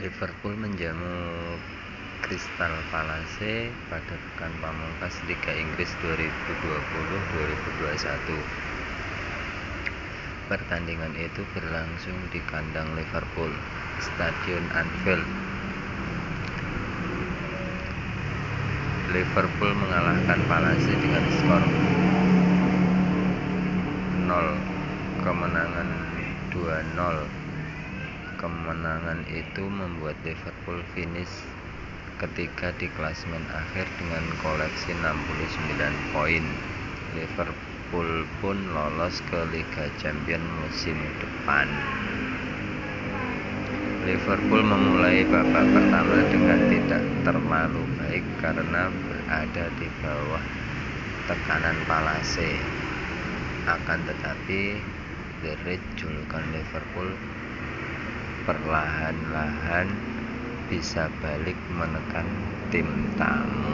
Liverpool menjamu Crystal Palace pada pekan pamungkas Liga Inggris 2020-2021. Pertandingan itu berlangsung di kandang Liverpool, Stadion Anfield. Liverpool mengalahkan Palace dengan skor 0 kemenangan 2-0 Kemenangan itu membuat Liverpool finish ketiga di klasemen akhir dengan koleksi 69 poin. Liverpool pun lolos ke Liga Champions musim depan. Liverpool memulai babak pertama dengan tidak terlalu baik karena berada di bawah tekanan Palace. Akan tetapi, The Red julukan Liverpool perlahan-lahan bisa balik menekan tim tamu